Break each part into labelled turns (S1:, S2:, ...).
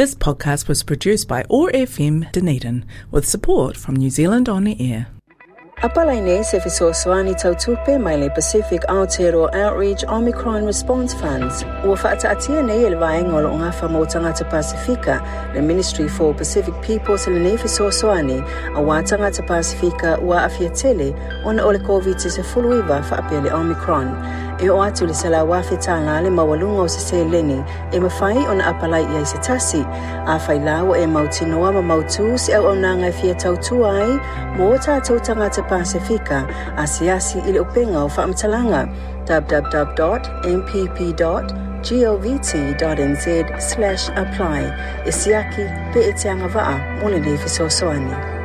S1: This podcast was produced by OAR FM Dunedin with support from New Zealand On the Air.
S2: Apalai nei se fesoasoani tautupe mai le Pacific Aotearoa Outreach Omicron Response Funds. Ua whaataatia nei ele vaenga o lo ngafa mo tangata Pasifika, le Ministry for Pacific People se le nei fesoasoani, a wā tangata Pasifika ua afia tele ona ole COVID-19 whaapea le Omicron. E o atu le sala wawhetanga le mawalunga o se se leni, e mawhai ona apalai i se tasi, a whai lawa e mautinoa ma mautu se au au nanga fia tautua ai, o tātou tangata Pasifika. A siasi i le upenga o whaamtalanga. www.mpp.govt.nz slash apply. E siaki pe e te anga waa mo le fisosoani.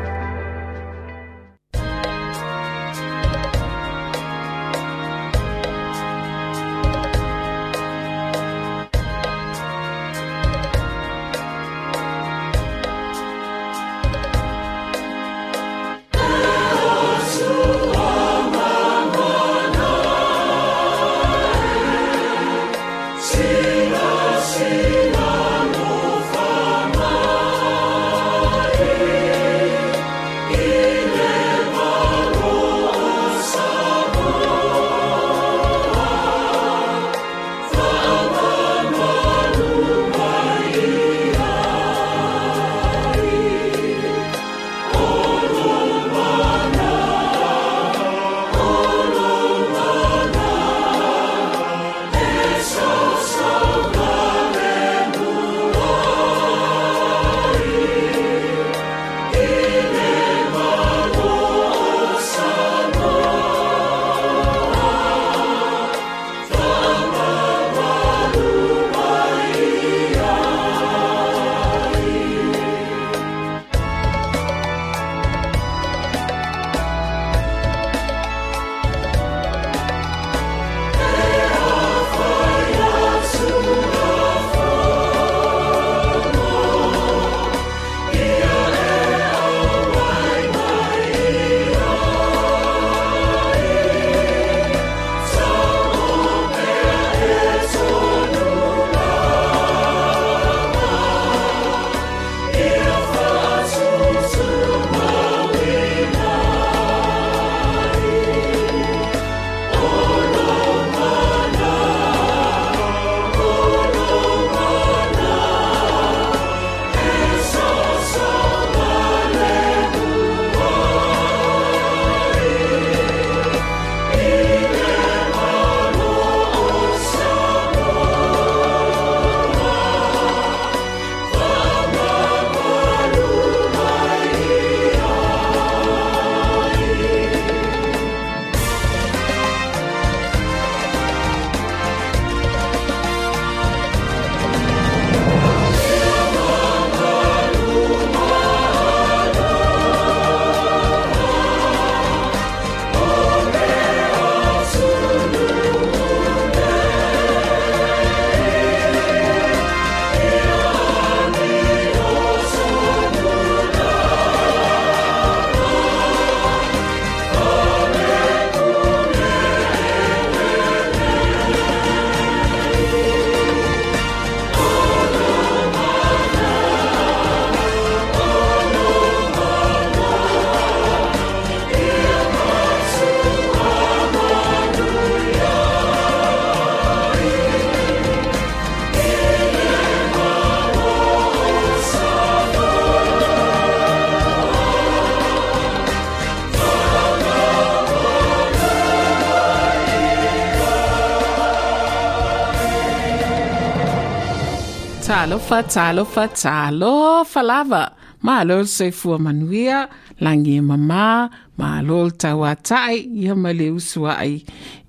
S1: Talofa talofa talofa lava malo le soifua manuia lagi e mamā malo le tauataʻi ia ma le usuaʻi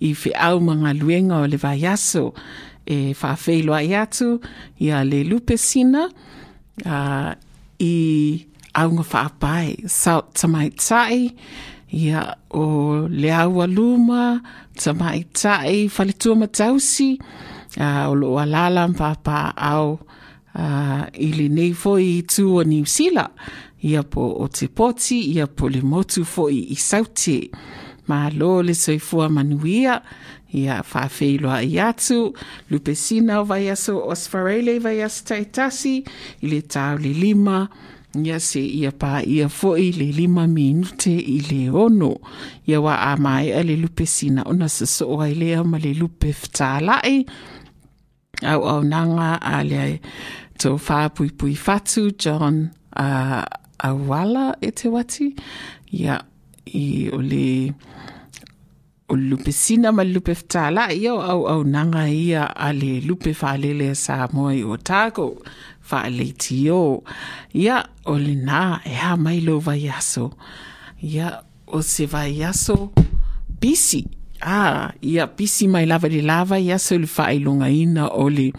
S1: i feʻau ma galuega o le vaiaso e faafei loaʻi atu ia le lupesina uh, i auga faapae South tamaitaʻi ia o le aua luma tamaitaʻi faletua matausi. Uh, o loo alala ma papaao uh, i lenei foi i tu o New Sila, ia po o te poti ia po le motu foi i sauti ma lo le soifua manuia ia whaafeiloa i atu, lupesina o vai aso osfarele vai aso taitasi, i le tau le lima, ia se ia pa ia foi le lima minute i le ono. Ia wa a mai a le lupesina ona sosoo so ai lea ma le lupe ftalai, au au nanga a le tō whāpui pui fatu John uh, Awala e te wati. Ia, i o le o lupe sina ma lupe ftala ia au au nanga ia a le lupe whaalele sa moi o tago whaale tio. Ia o le nā e ha mai lo vai aso. Ia o se vai aso bisi. Ah, ia bisi mai lava le lava ia so le whaelunga ina o le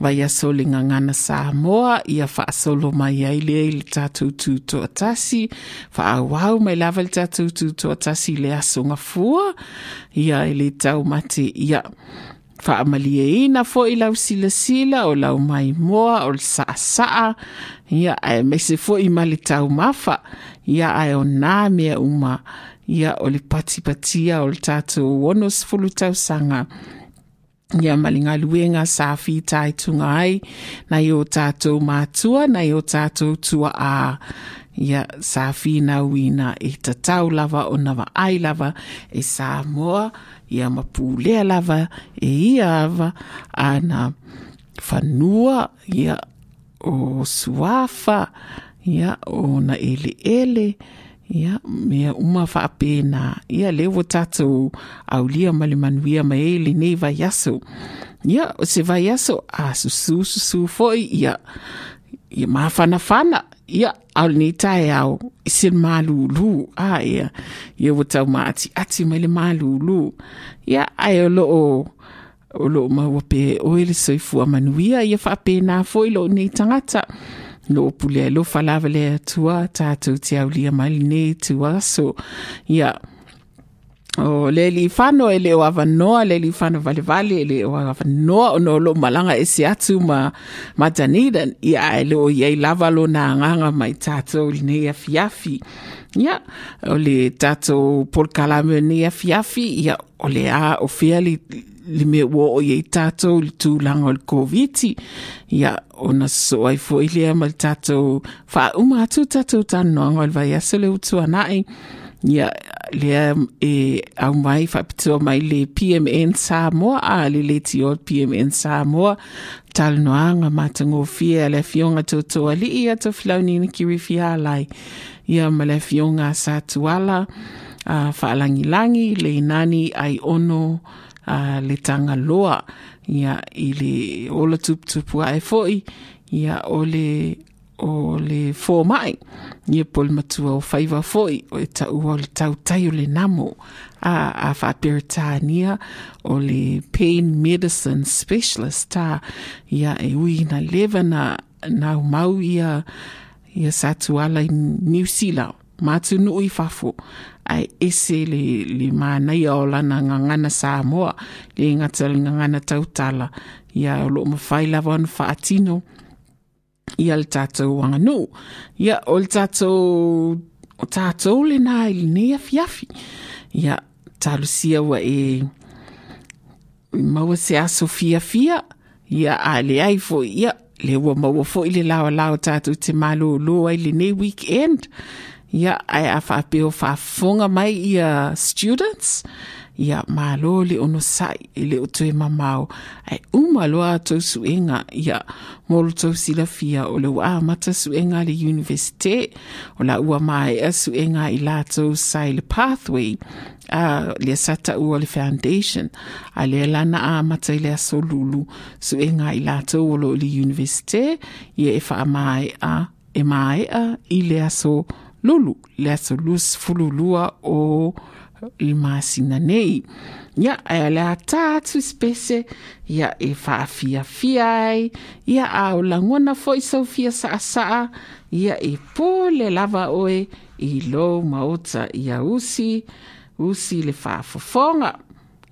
S1: vaiaso le gagana samoa ia faasolo mai ai lea i le tatou tutoatasi faauau mai lava le tatou tutoatasi i le asogafua ia e le taumate ia faamalieina foʻi lau silasila o lau maimoa o le saasaa ia ae mese foʻi ma le taumafa ia ae onā mea uma. Ia o le patipatia o le tatou ono sefulu tausaga ia ma le galuega sa fitaituga ai nai o tatou matua nai o tatou tuaā ia sa finauina e tatau lava ona vaai lava e sa moa ia mapulea lava e ia ava ana fanua ia o suafa ia o ona eleele ele, ia mea uma faapena ia le ua tatou aulia ma le manuia ma ai e, lenei vaiaso. Ia o se vaiaso a susū foʻi ia. Ia mafanafana ia ao lenei taeao i se malūlū. A ia. Ia ua taumaatiati mai le malūlū. Ia ae o loo o loo maua pe oe le soifua manuia ia faapena foʻi loo nei tagata lo pule lo falava le tua tatu te au lia mai lenei tua. So ia o le li fano ele o avanoa le li fano vale vale ele o avanoa o lo malanga e se atu ma ma Dunedin ia ele le o iei lava lo na nganga mai tatou lenei afiafi. Ia o le tātou polkalame ya afiafi. Ia o le a o fia li le mea ua o iei tatou le tulaga o le koviti ia ona so ai foʻi lea ma le tatou faauma atu tatou tanoaga o le vaiaso le utuanaʻi ia lea e au mai faapitoa mai le pmn samoa a le leti o pmn samoa. Talanoaga matagofia a le afioga toutou alii a taufilaunina kirifia alai ia ma le afioga a sa tuala a faalagilagi le inani ai ono a le tanga loa. Ia i le ola tuputupu ai foi. Ia o le o le fō mai ia pol matua o whaiva foi. O e tau o le tau tai o le namo. A a whaperitania o le pain medicine specialist ta ia e ui na lewa na na mau ia ia satuala i New Zealand. Matu nui fafo ai ese le, le mānai o lana ngangana Samoa le ngata le ngangana tautala. Ia lo mawhai lawa anu whaatino. Ia le tātou ia o le tātou o tātou le nā i le nea fiafi. Ia wa e maua se aso fia fia ia a le ai fo ia le ua maua fo i te malo lo ai le weekend ai a whaapeo whaafonga mai ia students ia malo le ono sai e le o tue mamau. Ai uma loa tau suenga ia molo tau sila fia o le waa mata suenga le universite o la ua mai a suenga i latou sai le pathway. A le sata ua le foundation. A le lana a mata i le aso lulu. Suenga i la tau o lo le universite ia e wha mai a e mai a i le aso lulu le aso fululua o i masina nei. Ia, e le a tātu spese, ia e faafiafia ai, ia a o langona foi saufia saa saa, ia e pō le lava oe i lo maota ia usi, usi le faafofoga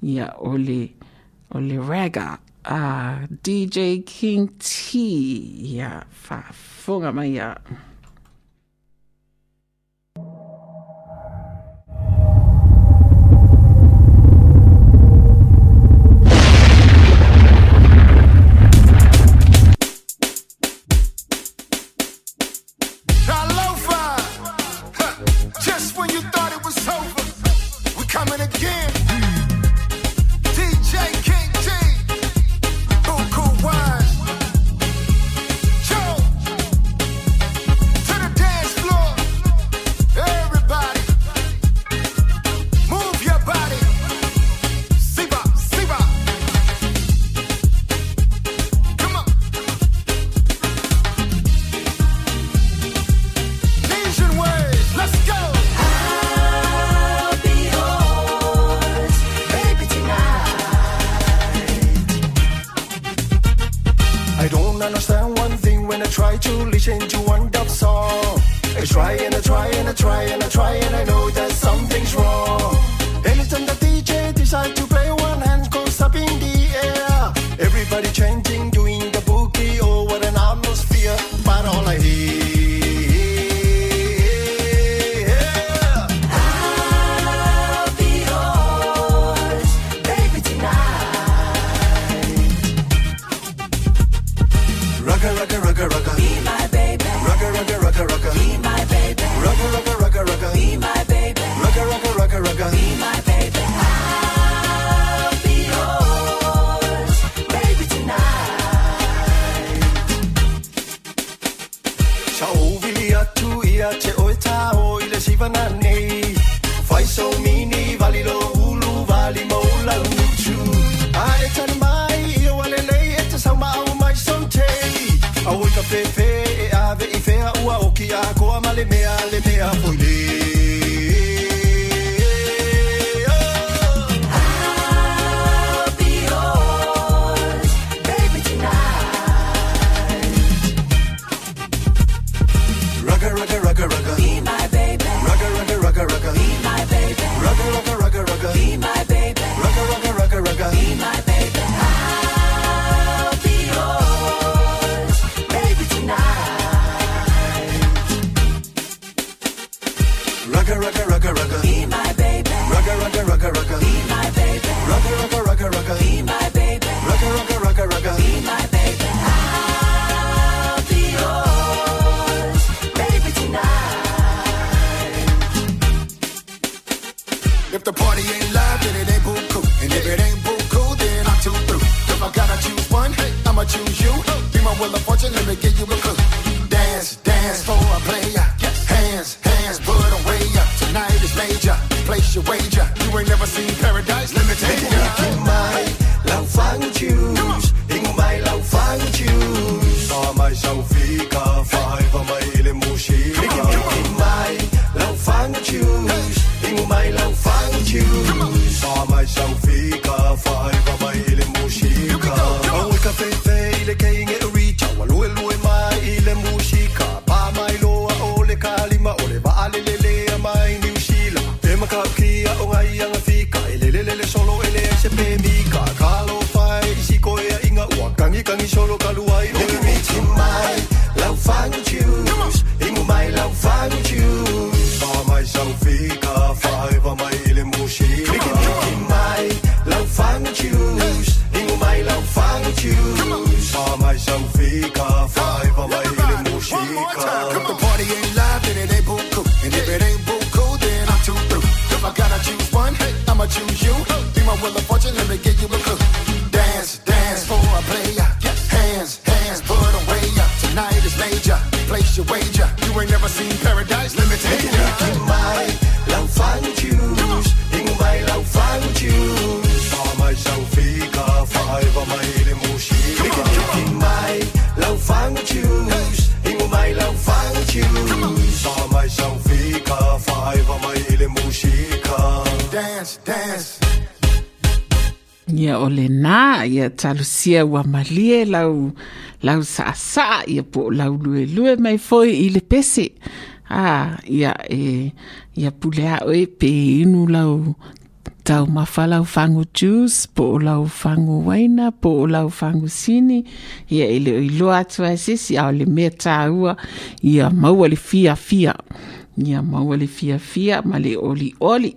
S1: ia o le, o le raga, a DJ King T, ia faafofoga mai ia.
S3: ia
S1: talusia ua malie lau lau saasaa ia po o lau luelue mai foi i le pese. A ia e ia puleao pe inu lau tau mafalau fagu juice po o lau fagu waina po o lau fagu sini. Ia e leo iloa atu ae sesi ao le mea tāua ia maua le fiafia. Ia maua le fiafia ma le olioli. oli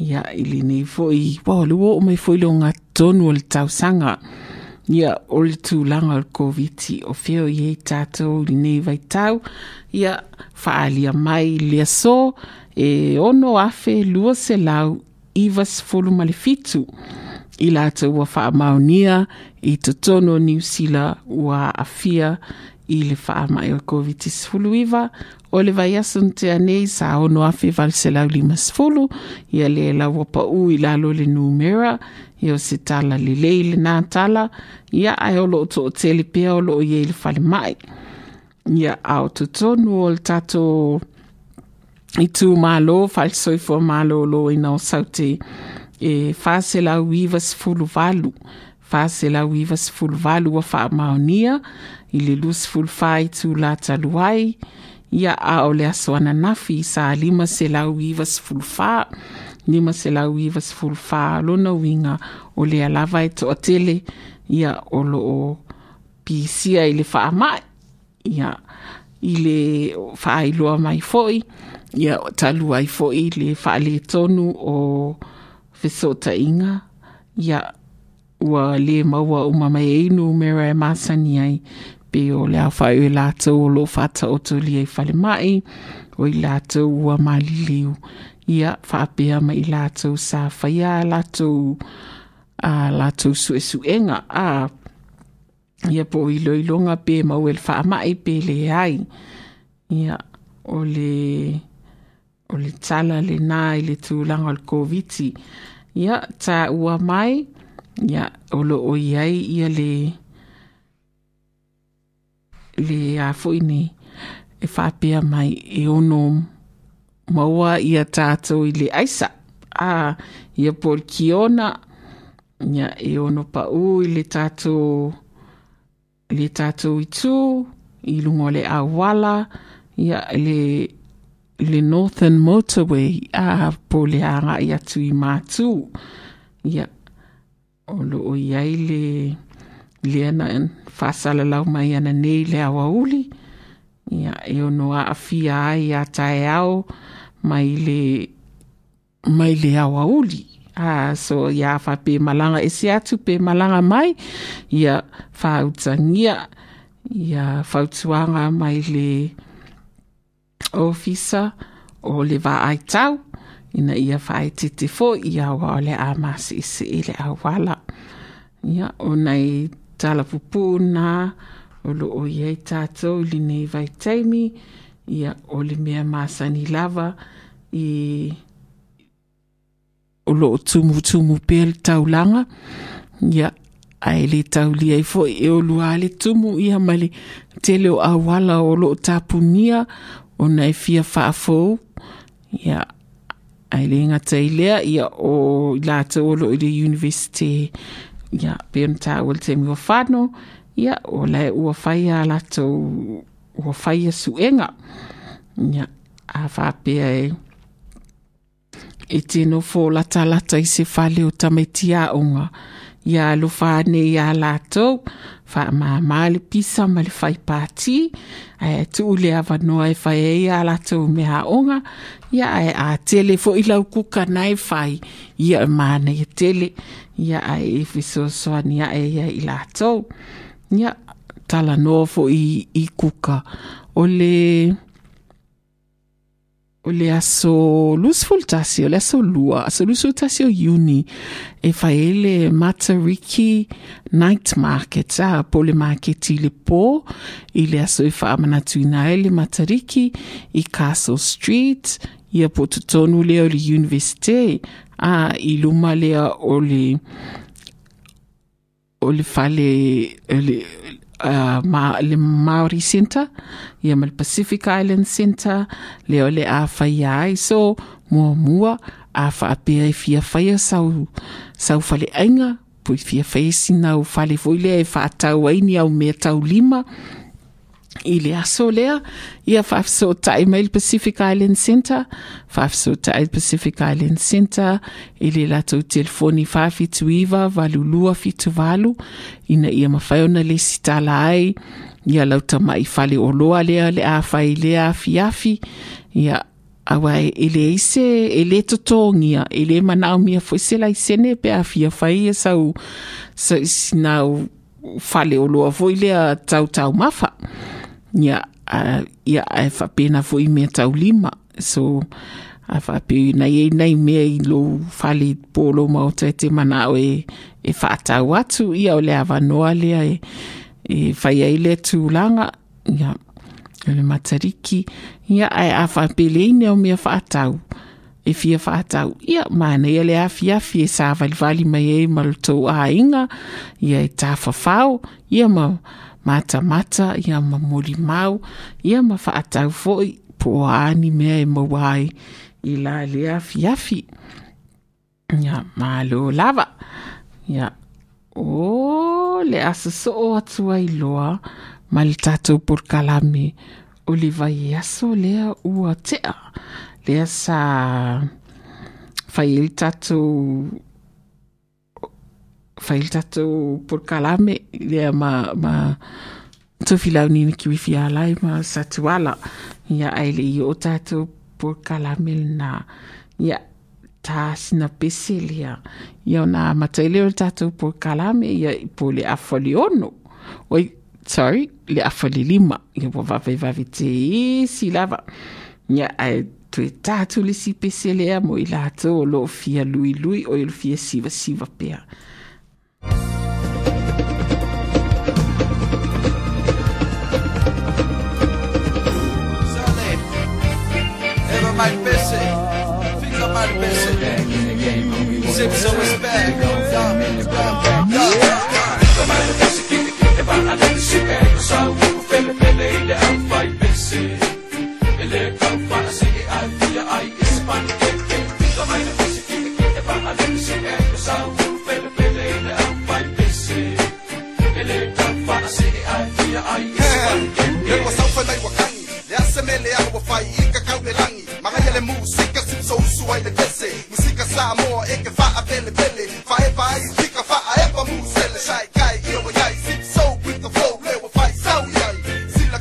S1: ia i lenei foʻi ua le ua mai foʻi lo o gatonu o le tausaga ia o le tulaga o le koviti o fea o iai tatou i lenei vaitau ia faaalia mai le aso e ono afe lua selau iva ma le fitu i latou ua faamaonia i totonu o niusila ua afia i le faamaʻi o koviti sfuluiva o le vaiaso na teanei sa ono afe valeselau lima sfulu ia le lau paʻū i lalo le numera ia o se tala lelei lenā tala. Ia ae o loo toʻatele pea o loo iai le falemaʻi ia ao totonu o le tatou i tumālō faalesoifua mālōlō ina o sau te e faselau iva sfulu valu fase lau iva sefulu valu ua faamaonia i le lu sefulu faaitu latalu ai ia a o le aso ananafi sa lima selau iva sefulu fa lima selau iva sefulu fa lona uiga o le alava e toʻatele ia o loo pisia i le faamaʻi ia i le faailoa mai foʻi ia talu ai foʻi le faaletonu o fesootaʻiga ia ua le maua uma mai einu mera e masani ai. Pe o le au whae o lātou o lo whata o tuli ai whale mai o i lātou ua mali liu ia whaapea mai lātou sa whaia lātou a lātou sue suenga a ia po i loilonga pe mau el wha mai pe le ai. Ia o le o le tala le nā i le tūlanga o le koviti ia tā ua mai ia o lo o iai ia le le a fuini e whapea mai e ono maua ia tātou i le aisa. A ia por kiona ia e ono pa u i le tātou le tātou i tū i lungo le awala ia le le Northern Motorway a po le anga i atu i mātū ia o lo o iai le le ana en whasala lau mai ana nei le awa uli ia e ono a awhia ai a tae au mai le mai le awa uli a so pe malanga e se atu pe malanga mai ia whautangia ia whautuanga mai le ofisa o le ina ia faaetiti foʻi auā o le a masiʻisi le auala ia ona i talapupuna o loo iai tatou i lenei vaitaimi ia o le mea masani lava i o loo tumutumu pea le taulaga ia ae le taulia ai foʻi e olua le tumu ia ma le tele o auala o loo tapunia ona e fia faafou ia ai le ngata i lea ia o lata o lo i le university ia peon ta o le temi o whano ia o lai ua whai a ua suenga ia a whapea e tino fo lata lata i se whale o tamaitia onga ia lo whane ia lātou wha ma male pisa ma le whai pāti e tu ule awa noa e whai e ia lātou me ha onga. Ia e a tele fo ilau kuka nai whai ia e mana i tele. Ia e e fiso soani ia e ia i lātou ia tala noa fo i, i kuka. O le o le aso lusful tasi o le aso lua. Aso lusful tasi o uni. E fai le Matariki night market a po le market i le po. I le aso e faamanatuina amana tuina e le Matariki i Castle Street ia po totonu lea o le universite a i luma lea o le o le fale o le uh, le Maori Center ia ma le Pacific Island Center le o le a faia ai. So muamua mua a faapea e fia whaia sau sau fale ainga pui fia whaia sina o fale lea e faatau ai ni au mea tau ili asolea ia faafesootaʻi mai i le pacific island center. Faafesootaʻi i le pacific island center. I le latou telefoni faafetuiva valulua fituvalu ina ia mafai ona lesi tala ai ia lau tamaʻi faleoloa lea le a fai lea afiafi ia auae e lē ise e lē totogia e lē manaʻomia foʻi se laisene pe afia fai ia sau sa, sinau faleoloa foʻi lea tautau mafa ia ia ae faapena foʻi mea taulima so a faapeu inai e inai mea i lou fale polo maota e te manao e, e faatau atu. Ia o le avanoa lea e, e fai ai lea tulaga ia le matariki. Ia ae a faapeleine o mea faatau e fia faatau ia manaia le afiafi e sa valivali mai e ai ma lotou aiga ia e tafafao ia ma matamata ia mamoli mau ia mafaatau foʻi po o aani mea e maua ai i la le afiafi ia malo lava. Ia o le asosoo atu ai loa ma le tatou polokalame o le vaiaso e lea ua tea. Lea sa fai le tatou fai tatou porkalame lea ma, ma tofilaunini ki wifi alai ma satuala. Ia aile yo i o tatou porkalame lena ia tasina pese lea ia ona matai lea tatou porkalame ia i po le afaliono oi sorry le afali lima. Ia po va te isi lava. Ia ae toe tatu le si pese lea mo i latou o loo fia luilui o i fia sivasiva pea
S4: Sale. Everybody busy. Fica mais busy. Sip some respect. Yeah. Yeah.
S5: Lengua saufa na iwakangi Le asemele ya wafai ika langi. Mga yele musika Musika eke fa a pele. Pele Fa fa tika fa epa musele with the flow wafai Sila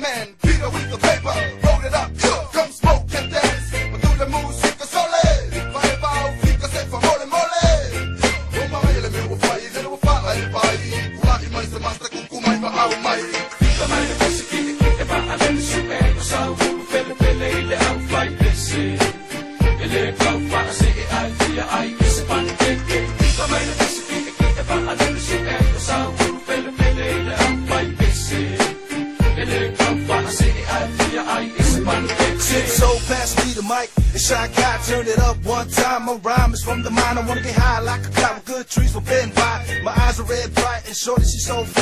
S5: man with the paper. Roll it up, come smoke and dance. Musika sole. Fa e fa fika se mole mole. O mga yele me wafai Lele wafai e fa i Ula i mai se masta kukumai ma
S4: I wanna get high like a with good trees for bend by. My eyes are red bright and shorty, she's so fly.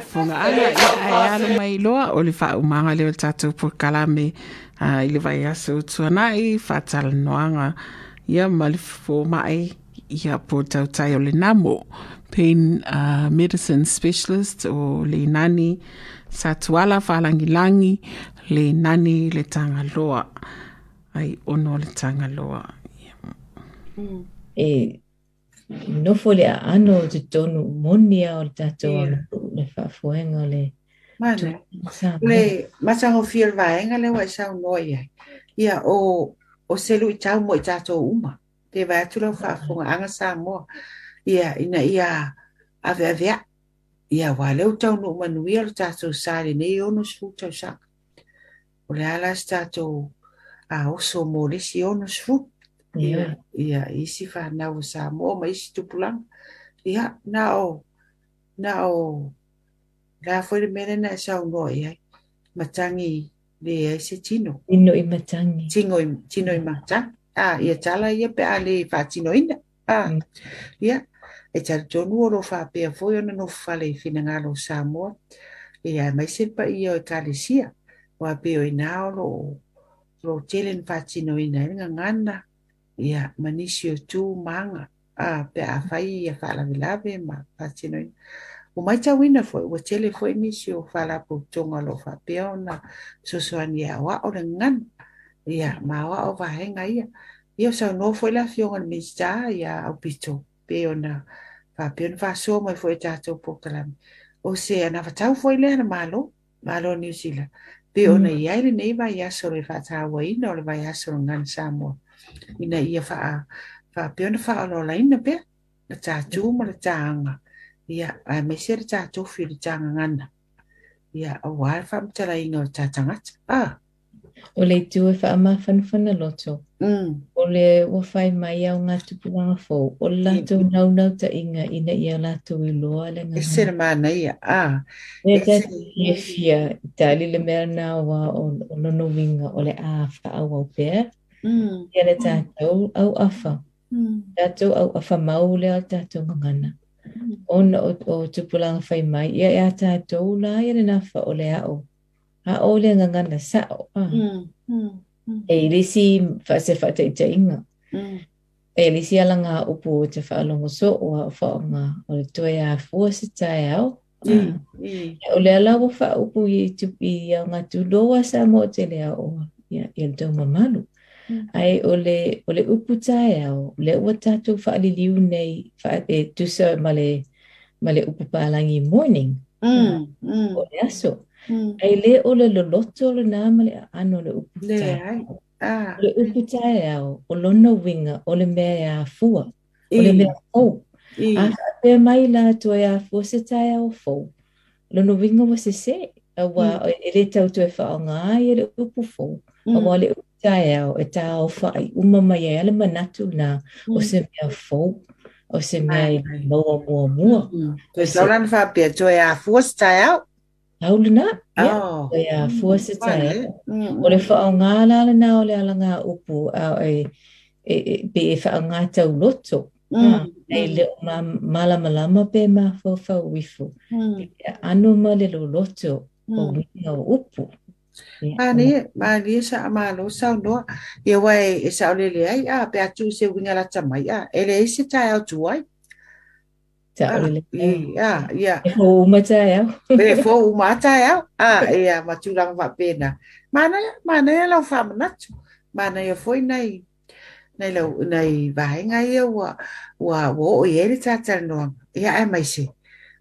S1: ia ma lau faafogaʻaga ia ae alo mai iloa o le faaumaga lea o le tatou puakalame a i le vai aso tuanaʻi faatalanoaga ia ma le fomaʻi ia po tautai o le namo. Pain uh, medicine specialist o le nani satuala faalangilangi le nani le tagaloa ai ono le tagaloa
S6: e nofo le ano o te tonu monia o le tatou yeah. Le whaafuenga o le sa
S7: Le masango fia vaenga le wai sau noi ai. Ia o o selu i tau mo i tātou uma. Te vai atu lau whaafunga anga sa mo. Ia ina ia ave avea. Ia wa leu tau no manuia lo tātou sāre nei ono sfu tau sa. O le ala sa tātou a oso mo lesi ono sfu. Ia, ia isi whanau sa mo ma isi tupulang. Ia na o na o la foi le mele na sa uno e, ia matangi le ai se tino
S6: tino i matangi
S7: tino i. Tino i matang a ia tala ia pe ale fa tino ina a ia. E tala tonu o lo fa pe foi ona no fa le finanga lo samoa e ai mai se pa ia o kalesia wa pe o ina o lo lo tele ni fa tino ina nga ngana ia manisio tu manga. A pe a fai ia fa la vilave ma fa tino ina o mai tau ina foi ua tele foi nisi o falaputoga lo faapea ona sosoani ia o le gana ia. Ma o a'o vaega ia ia o saunoa foi le afioga le minista ia au pito pe ona faapea ona faasoa mai foi e tatou pokalami o se ana vatau foi lea na malo malo new zealand pe ona mm. ia ai lenei vaiaso le faatauaina o le vaiaso le gana samoa ina ia faa faapea ona faaololaina pea le tatu ma le taaga ia a me se ta to fi tanga ngana ia a wa fa mtala inga ta tanga ah
S6: o le tu e wha ma whanawhana loto o le wa whai mai au ngā tupulanga fō o le lato nau nau ta inga ina ia lato i loa le
S7: e
S6: ngā
S7: se mana ia ah
S6: E
S7: e
S6: fia fia tali le mea nā wa o, o nono winga o le a wha au au pēr
S7: mm
S6: ia le tātou au awha
S7: mm
S6: tātou au awha mau le au tātou ngangana ona o, o tupulanga whai mai ia e a tātou la ia le nawha o le ao a o le ngangana sa o ah.
S7: mm mm
S6: e risi wha se wha te inga
S7: mm.
S6: E risi ala ngā upu o te whaalongo so o a wha o o le toe a fua se tae au
S7: mm mm.
S6: O le ala o wha upu i tupi a ngā tuloa sa mo te lea o ia i le tau mamalu
S7: Mm.
S6: ai o le o le upu tae au le ua tātou whaaliliu nei wha e tusa ma le ma le upu pālangi morning.
S7: Mm mm.
S6: o le aso.
S7: Mm.
S6: Ai le o le loloto le nā ma le ano le upu
S7: le
S6: tae.
S7: ai. Ah.
S6: o le upu tae au o lona winga o le mea a fua o le mea au
S7: i.
S6: A pe mai la to ya fo se tai au fo lo no winga wa se se a wa e le tau to e fa nga e le upu fo a wa le upu taeao e tau whai. Uma mai e ale manatu na mm. o se mea fau mm. o e se mea i maua mua mua.
S7: Toi sauran whapia toi a fuas
S6: taeao? Haula na, ia, e a fuas
S7: taeao.
S6: O le whao ngā lala na o le ala ngā upu a e be e whao ngā tau loto.
S7: Mm.
S6: Ah, Nei le o malama lama pe ma fau fau wifu. Anu ma le lo loto o wina o upu. Mm.
S7: Mani, mani sa malo sa no. Ia wai e sa ole le ai a pe atu se winga la tamai a. Ele ese tai au tu ai.
S6: Ta o le
S7: Ia, ia.
S6: E ho umata ya.
S7: Pe fo u mata au. A ia ma tu lang va pena. Mana mana lau fa manatu. Mana ia foi nei nei lau nei vai ngai ia wa wa wo ia le tata no. Ia ai mai se.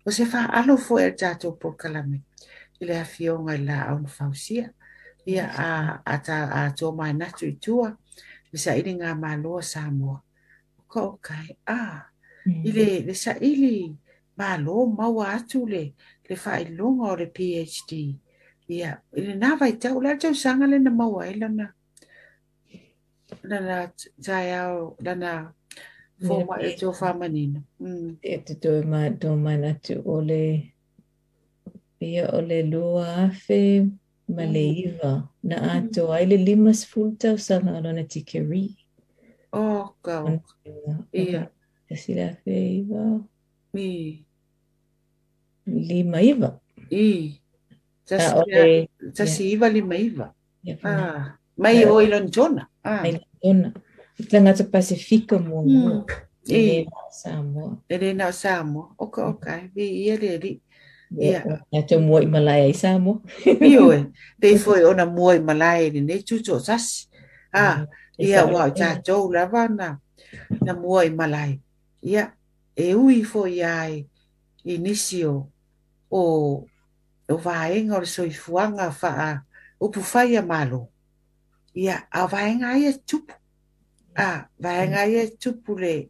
S7: O se fa alo fo e tato po kalame i le afioga i la auna fausia ia a ata a tō mai natu i tua le saʻili gā māloa sa moa oka o kae a i le le saʻili mālo maua atu le le faailoga o le phd ia i lenā vaitau la le tausaga lena maua ai lana lana taeao lana fomaʻi o tō famanina
S6: e te toe ma tō mai natu o le pia o le lua afe ma le iwa na ato ai le lima full tau sanga o lona tikeri. ri.
S7: Oh, kau. Ia.
S6: Te sila afe iwa.
S7: Mi.
S6: Lima iwa.
S7: I. Tasi,
S6: o le-
S7: tasi iwa lima iwa.
S6: Ia,
S7: Ah. Mai o ilon jona. Ah.
S6: Mai tona. Tangata Pasifika mua
S7: Mm.
S6: Ia.
S7: I.
S6: E na Samoa.
S7: E le na Samoa. Oka oka. Vi ia le ri.
S6: Yeah. Cho muội mà lại sa mo.
S7: Iyo eh. Te foi ona muội mà lại ni ne chu cho sas.
S6: Ah,
S7: ia wa cha cho la vana. Na muội mà lại. Ia e ui foi ai inicio o o vaenga o soifuanga fa a upu fai a malo. Ia a vaenga ia tupu. Ah, vaenga ia tupu le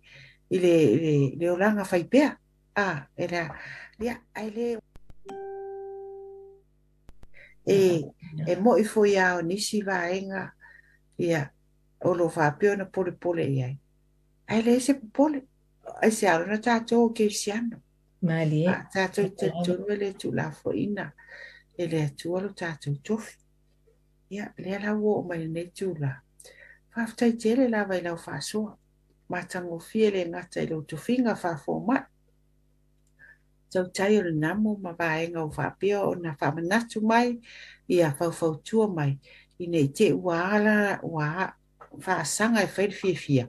S7: ile le le olanga fai pea. Ah, era Ia. Ai le. E. E mo i foi ao nisi vaenga. Ia. O lo whapio na pole pole i ai. Le se pole. Ai se alo na tātou ke siano.
S6: Mali e.
S7: Ah, tātou te tonu e le tu la fo ina. E le atu alo tātou tofi. Ia, le ala wo o mai nei tu la. Whaftai tele la vai lau whasua. Matango fie le ngata i lo tofinga whafo mai. tau tai o le namu ma vaega o faapea ona faamanatu mai ia faufautua mai i nei te ua ala ua faasaga e fai le fiafia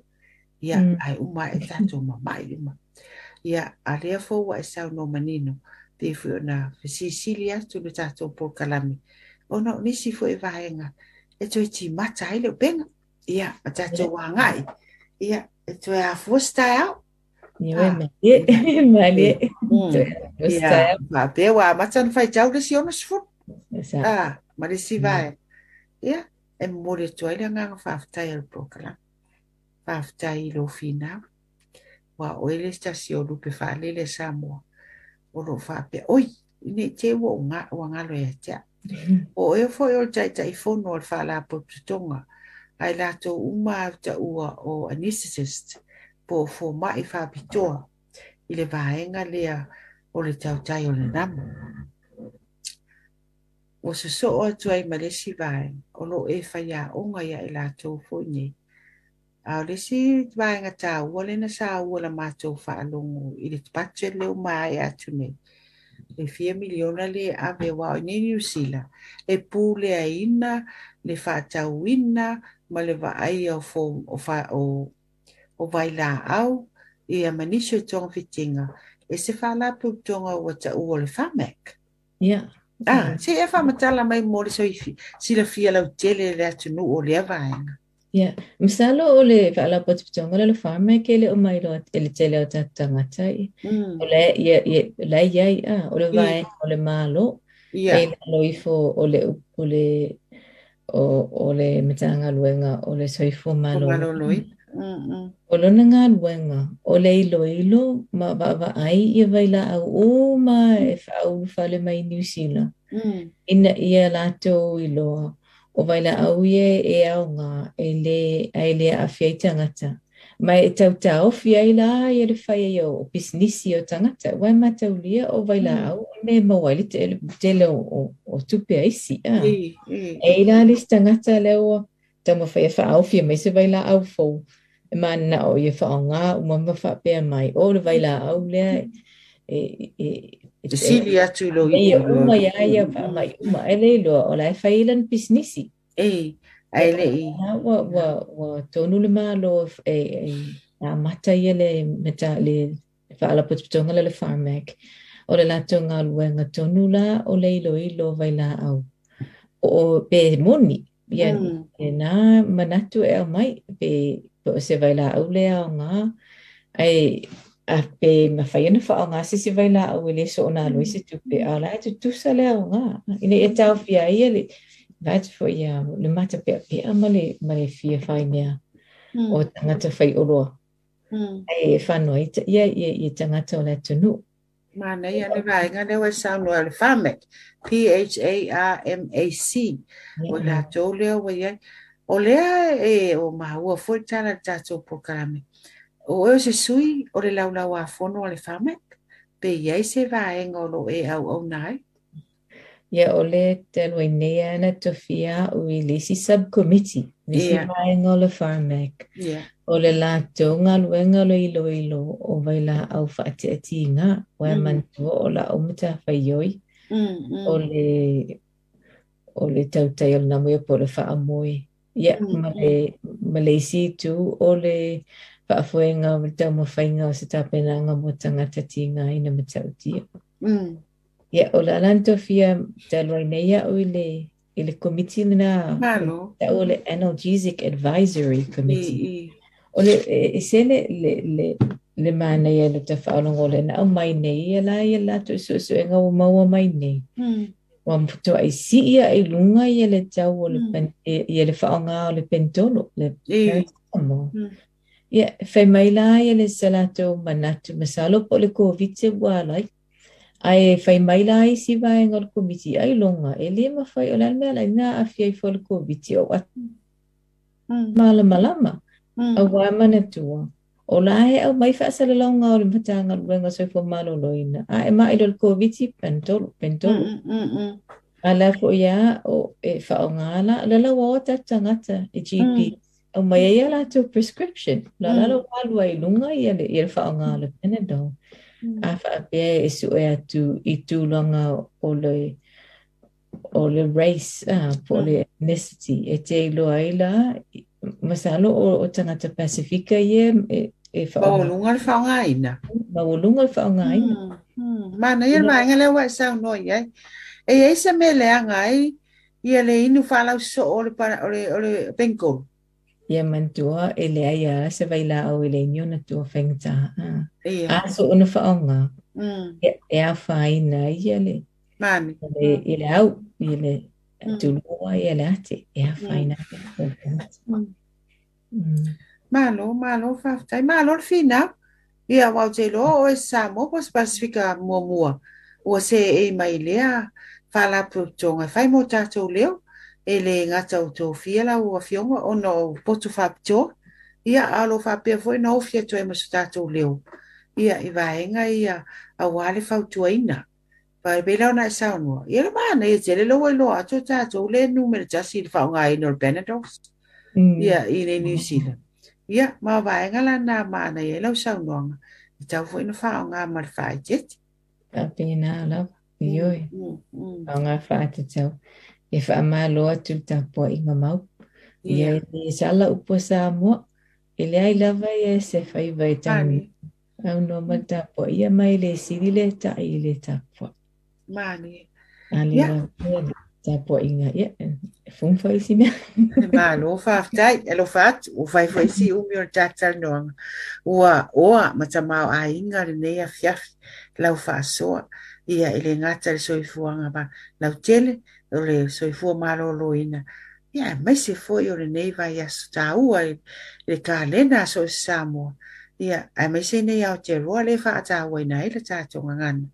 S7: ia
S6: mm.
S7: ae uma e tatou mamaʻi luma ia a lea fou ae saunou manino pefui ona fesisili atu le tatou polokalame ona o nisi foʻi vaega e toe timata ai le upega ia ma tatou agaʻi ia e toe afua style
S6: Ia,
S7: matan fai jau le si ona
S6: sifun.
S7: Ah, ma le si vai. Ia, e mori tua nga anga anga whaftai al pokala. Whaftai ilo fina. Wa o sta si o lupe wha lele sa mua. O lo whape, oi, ine te wo nga o anga lo ea tia. O e o fwoi o tai tai fono no wha la po tutonga. Ai la to uma ta ua o anisitist. Po fo mai whapitoa. I le vaenga lea o le tau tai o le namu. O se so o atu ai malesi vai. O lo e whaia o nga ia i lato fo nei. A o le si vaenga tā ua le na sa ua la mātou whaalongo i le tapatue leo mai atu nei. Le fia miliona le ave wa ni New Zealand. E pū le a ina, le ina, ma le wa ai o fo o fa o o vai la au i a manisho tonga fitinga. E se whala pu tonga o ta ua le whamek.
S6: Ia.
S7: Ah, se e whamatala mai mo le soifi. Sila fia lau tele le atu nu o le avaenga.
S6: Ia. Misalo o le whaala potipitonga le whaame ke le o mai loa e le tele o tatangata i.
S7: Mm.
S6: O le ia ia la ia ia o le vai o le malo.
S7: Ia.
S6: E lo ifo o le o le o o le metanga luenga o le soifo
S7: O
S6: malo.
S7: maloloi. Mm, mm.
S6: O lona ngā luenga, o le ilo ilo, ma wa ai i waila au o ma e whaau whale mai New Zealand.
S7: Mm.
S6: Ina ia lato i loa, o waila au ie e au ngā e le, ai le a whiai tangata. Mai e tau tau whiai la i le whai e o businessi o tangata. Wai ma tau lia o waila
S7: Mm.
S6: au, o me mawaili te te leo o, o tupe aisi. Ah.
S7: I, i.
S6: E la lis tangata leo, tau ma whai e whaau whia mai se waila au fau. E mana o i whao ngā, uma ma wha pēr mai. O le waila au lea, mm-hmm. e, e, e,
S7: Te sili atu lo
S6: e,
S7: i.
S6: e uma ia ia wha mai, uma e le loa, o lai whailan businessi.
S7: E, ai le i.
S6: Wa, wa, wa tonu le mālo e, e, nā mata ia le meta le whaala putuputonga le le Pharmac. O le lato ngā luenga tonu la o le ilo ilo waila au. O, o pe moni, ia
S7: Mm.
S6: e nā manatu e au mai, pe, pe o se waila au le au ngā, ai a pe ma whaiana wha au ngā se se waila au e le so o nā se tupe, a la e tu tusa le au ngā. Ine e tau fia ia le, Right for ia le mata pe pe ama le ma le fia whai mea
S7: Mm.
S6: o tangata whai oroa.
S7: Mm.
S6: Ai e whanua ia ia i tangata o le tunu.
S7: Mana ia le vaenga le wa sound o le Pharmac. P H A R M A C. O la tō leo wa ia. O lea e o mahua foi tala tātou po karame. O eo se sui o le laulau a fono o le whamek. Pe iai se vaenga o lo e au au nai.
S6: Ia o le te aloi nea ana tofia o i lisi subcommittee. Lisi
S7: Ia.
S6: vaenga o le Pharmac.
S7: Yeah.
S6: O le lātou ngā luenga lo ilo ilo o vai la au whaate ati ngā. Wai
S7: Mm.
S6: mantua o la o mata whaioi.
S7: Mm, mm.
S6: O le o le tautai o le namu e po le wha moe. Ia,
S7: Mm,
S6: ma le, ma le isi tu o le whaafuenga o le tau mawhainga o se mo tangata ti ngā ina matautia.
S7: Mm.
S6: Ia, o la lanto fia te aloi nei a o i le, i le committee na
S7: Malo.
S6: ta o le Analgesic Advisory Committee.
S7: i.
S6: le, e, e se le, le, le, mana ia le ta whaolongo o le na au mai nei, ia la ia la tu su su e ngau maua mai nei.
S7: Mm.
S6: Wa mputo ai si ia i lunga ia le tau o le,
S7: Mm.
S6: pen, e- ia le whaonga o le pentolo, le.
S7: Mm.
S6: Ia, whai mai la ia le salato manatu masalo po le COVID se walai. Ai whai mai la i si vai ngol komiti ai longa. E le ma whai o le almea lai nga a fiai fo le komiti o at
S7: Mm.
S6: malama lama.
S7: Mm.
S6: A wai mana tua. O la he au mai whaasala longa o le matanga luenga soi fo malo loina. A e mai lo le komiti pentolo, pentolo.
S7: Mm, mm, mm.
S6: A la fo ia o e whaonga la, la la wa ta tangata e GP. O mai ia la tu prescription. La la la walua i lunga ia le, ia le whaonga le Panadol. A whaapea e su e atu i tūlanga o le o le race, po le ethnicity. E te iloa ai la, i- masalo o, o tangata pasifika ia e, e
S7: faaauluga le faaogāina
S6: maualuga le
S7: faaogāina manaia le vaega lea ua e saunoai ai. E ai sa mea leaga ai. Ia le inu faalausoo o le o le penkolu
S6: ia mantua e lea ia se vailaau i e le ini
S7: ona
S6: tua faigatā aso ona
S7: faaoga
S6: e afāina ia le i le au i le
S7: Mm.
S6: Tulua mm. i le ate. E a whaina.
S7: Mm. Malo, malo whaftai. Malo le fina. Ia wau te lo o e sa mo po se pasifika mua mua. Ua se e mai lea whala putonga. Whai mo tātou leo. E le ngata o tō fia la ua fionga o no potu whapito. Ia alo whapea foi no fia to e masu tātou leo. Ia i vaenga ia a wale whautua pai pe lau nai sao no ia le mana e tele lo wai lo ato ta to le nu me ta si fa nga i
S6: no penedox
S7: ia i le ni si la ia ma vai nga la na mana e lau sao no nga tau fo ina fa nga ma fa jet
S6: ta pe na la
S7: io fa
S6: nga fa te tau e fa ma lo atu ta po i nga mau ia ni sala upo sa mo ele ai lava ia se fa i vai
S7: tani
S6: au no ma ta po ia le siri le ta i le ta po
S7: mani.
S6: A le
S7: Ia.
S6: yeah. tā pua i ngā. Ia. Fung whai si mea.
S7: Ma lo whaftai, e lo what, u whai whai si o tātal noanga. Ua, oa, ma ta mau a inga le nei a fiafi, lau whaasoa. Ia, i le ngata le soifuanga ba, lau tele, o le soifua malo loina. Ia, mai se foi o le nei vai asu tā ua, le ka lena so i Samoa. Ia, ai mai se nei au te roa le wha ata waina i le tātou ngangana.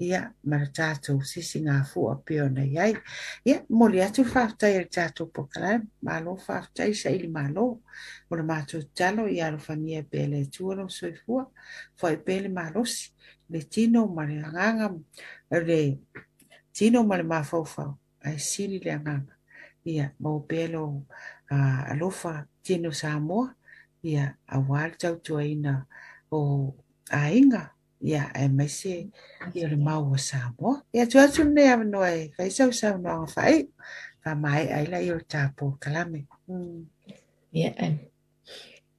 S7: ia ma le tatou sisigafu a pe ona iai ia moli atu faafetai e a le tatou pokalame malo faafetai malo o le matou tatalo ia alofagia pea le atua lo soifua foai le malosi le tino ma le agaga le tino ma le mafaufau ae sili le agaga ia mau pea lo alofa tino samoa. Ia auā le tautuaina o aiga ia e maise i le mau o Samoa. Ia tu atu ne a no e kaisau sau no anga whae, ka mai ai la i o tāpō kalame.
S6: Ia e.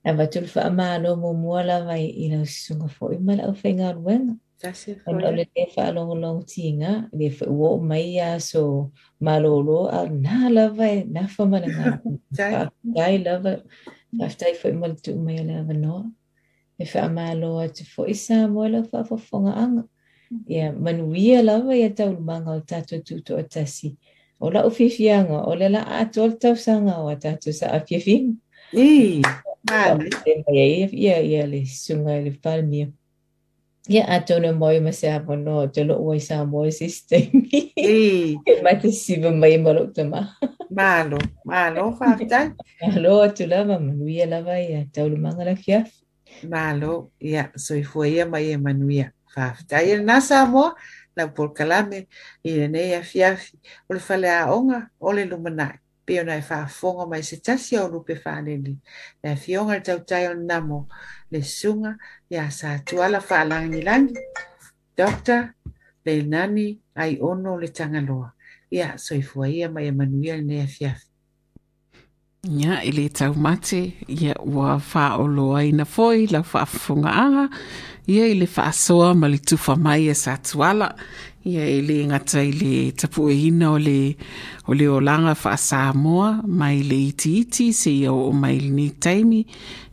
S6: Na watul wha ama alo mō mua la vai i lau sisunga fo i mala au whainga ruenga.
S7: Tase
S6: fo.
S7: Ono
S6: le te wha alongo long tinga, le wha uo mai a so malolo a nā la vai, nā wha mana ngā.
S7: Tai.
S6: Tai la vai, whaftai fo i mala tu mai ala avanoa. Noa. E wha malo atu fo i sā moe la whawhawhonga anga. Mhm. Ia manuia lava ia tau manga o tātou tūto o tasi. O la uwhiwhianga, o le la ato o tau sanga o tātou sa a whiwhinga.
S7: I, mani.
S6: Ia, ia, ia le sunga le wharamia. Ia a tōna moi ma se hapa no, te lo ua i sa moi system.
S7: I,
S6: Ke mai te siva mai ma lo te
S7: malo, malo, whaatai.
S6: Alo atu lava, manuia lava ia, taulu manga la fiaf.
S7: Malo, ia, soifua ia mai e manuia. Whaatai e nasa mo, na por kalame, i ne nei a fiafi, o le whale a onga, o le lumanai. Peo nai whaafonga mai se tasi au lupe whaneli. Na fionga le tautai o namo, le sunga, ia sa tuala whaalangi langi. Dokta, le nani, ai ono le tangaloa. Ia, soifua ia mai e manuia le nei a fiafi.
S1: Ia, i le tau mate, ia ua whaolo aina foi, lau whaafunga anga, ia i le whaasoa ma le tufa mai e sa tuala, ia i le ngata i le tapu e hina o le, o le olanga whaasa moa, mai le iti iti, se ia o mai le ni taimi,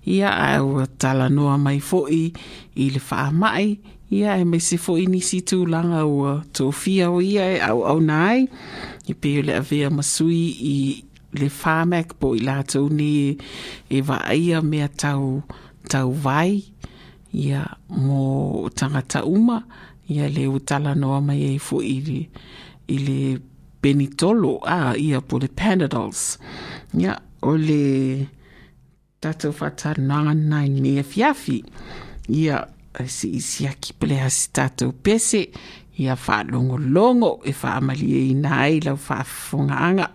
S1: ia au tala noa mai foi i le wha mai, ia e mai se foi nisi tūlanga ua tofia o ia e au au nai, i peo le avea masui i le whāmek po i lātou ni e waia mea tau, tau vai. Ia mō tangata uma ia le utala noa mai e fo i le, i le benitolo a ia po le panadols ia o le tatou whatananga nai me e fiafi ia si isi aki pele hasi tatou pese ia whaalongo longo e whaamali i nai lau whaafunga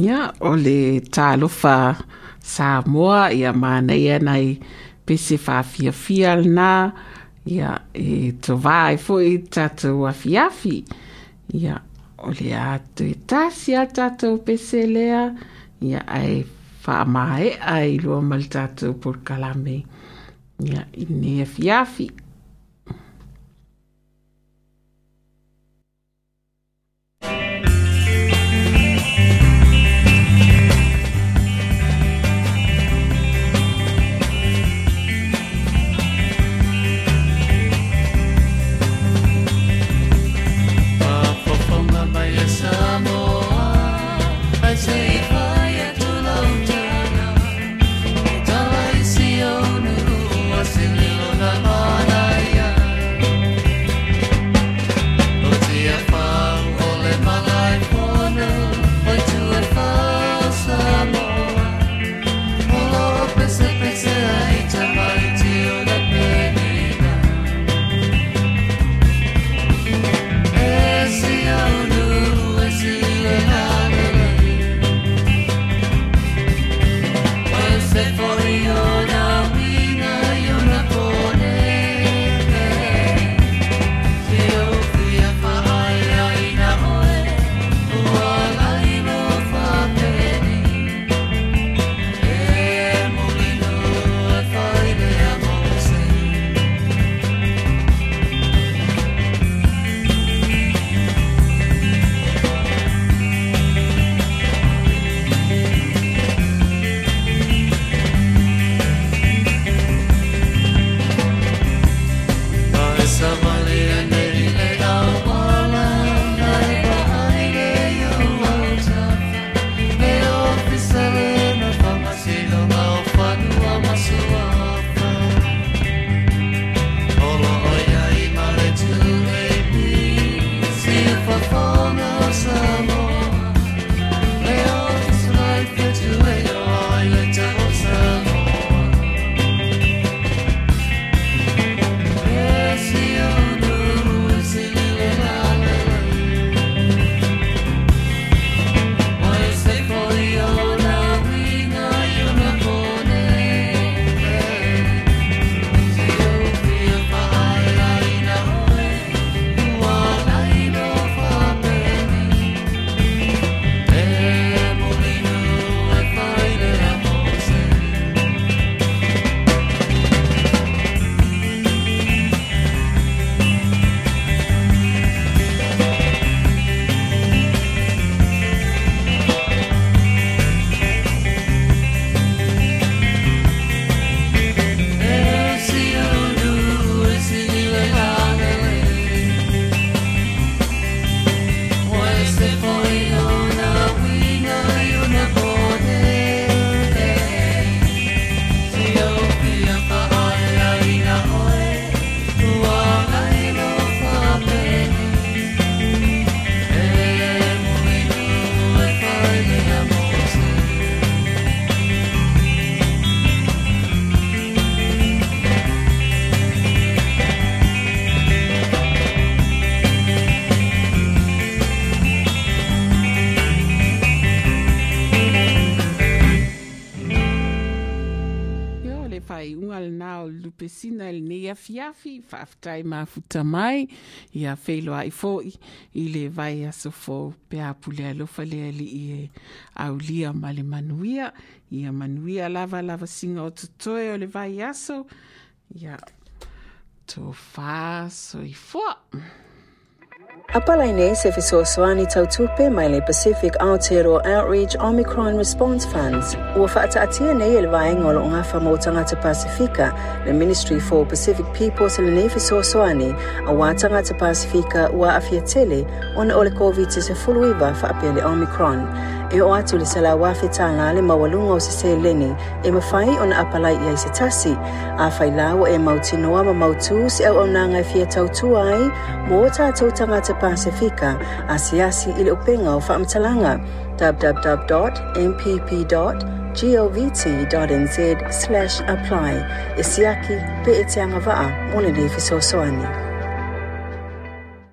S8: ia o le talofa Samoa ia mānaia anai pese whaafiafia lna ia e tovā e fo'i tatou afiafi ia o le a toe tasi a tatou pese lea ia ae faamaeʻa i lua ma le tatou polokalame ia i ne afiafi. Afiafi whaafitai mafuta mai ia whelo ai foi i le vai aso fo pe apule alofa lea e aulia ma le manuia ia manuia lava lava singa o tutoe o le vai aso ia tō whā so i fua.
S2: Apalai nei se fesoasoani tautupe mai le Pacific Aotearoa Outreach Omicron Response Funds. Ua whaataatia nei e le vaenga o lo ngafa mo Pasifika, le Ministry for Pacific People se le nei fesoasoani, a wā tangata Pasifika ua afia tele ona o le COVID-19 whaapea le Omicron. E o atu le sala wafe tanga le mawalunga o se se leni e mawhai ona apalai i se tasi. A whai lawa e mautinoa ma mautu se au au nanga e fia tautua ai o tātou tangata Pasifika a siasi i le upenga o whaamtalanga www.mpp.govt.nz slash apply e siaki pe e te anga waa lefisosoani.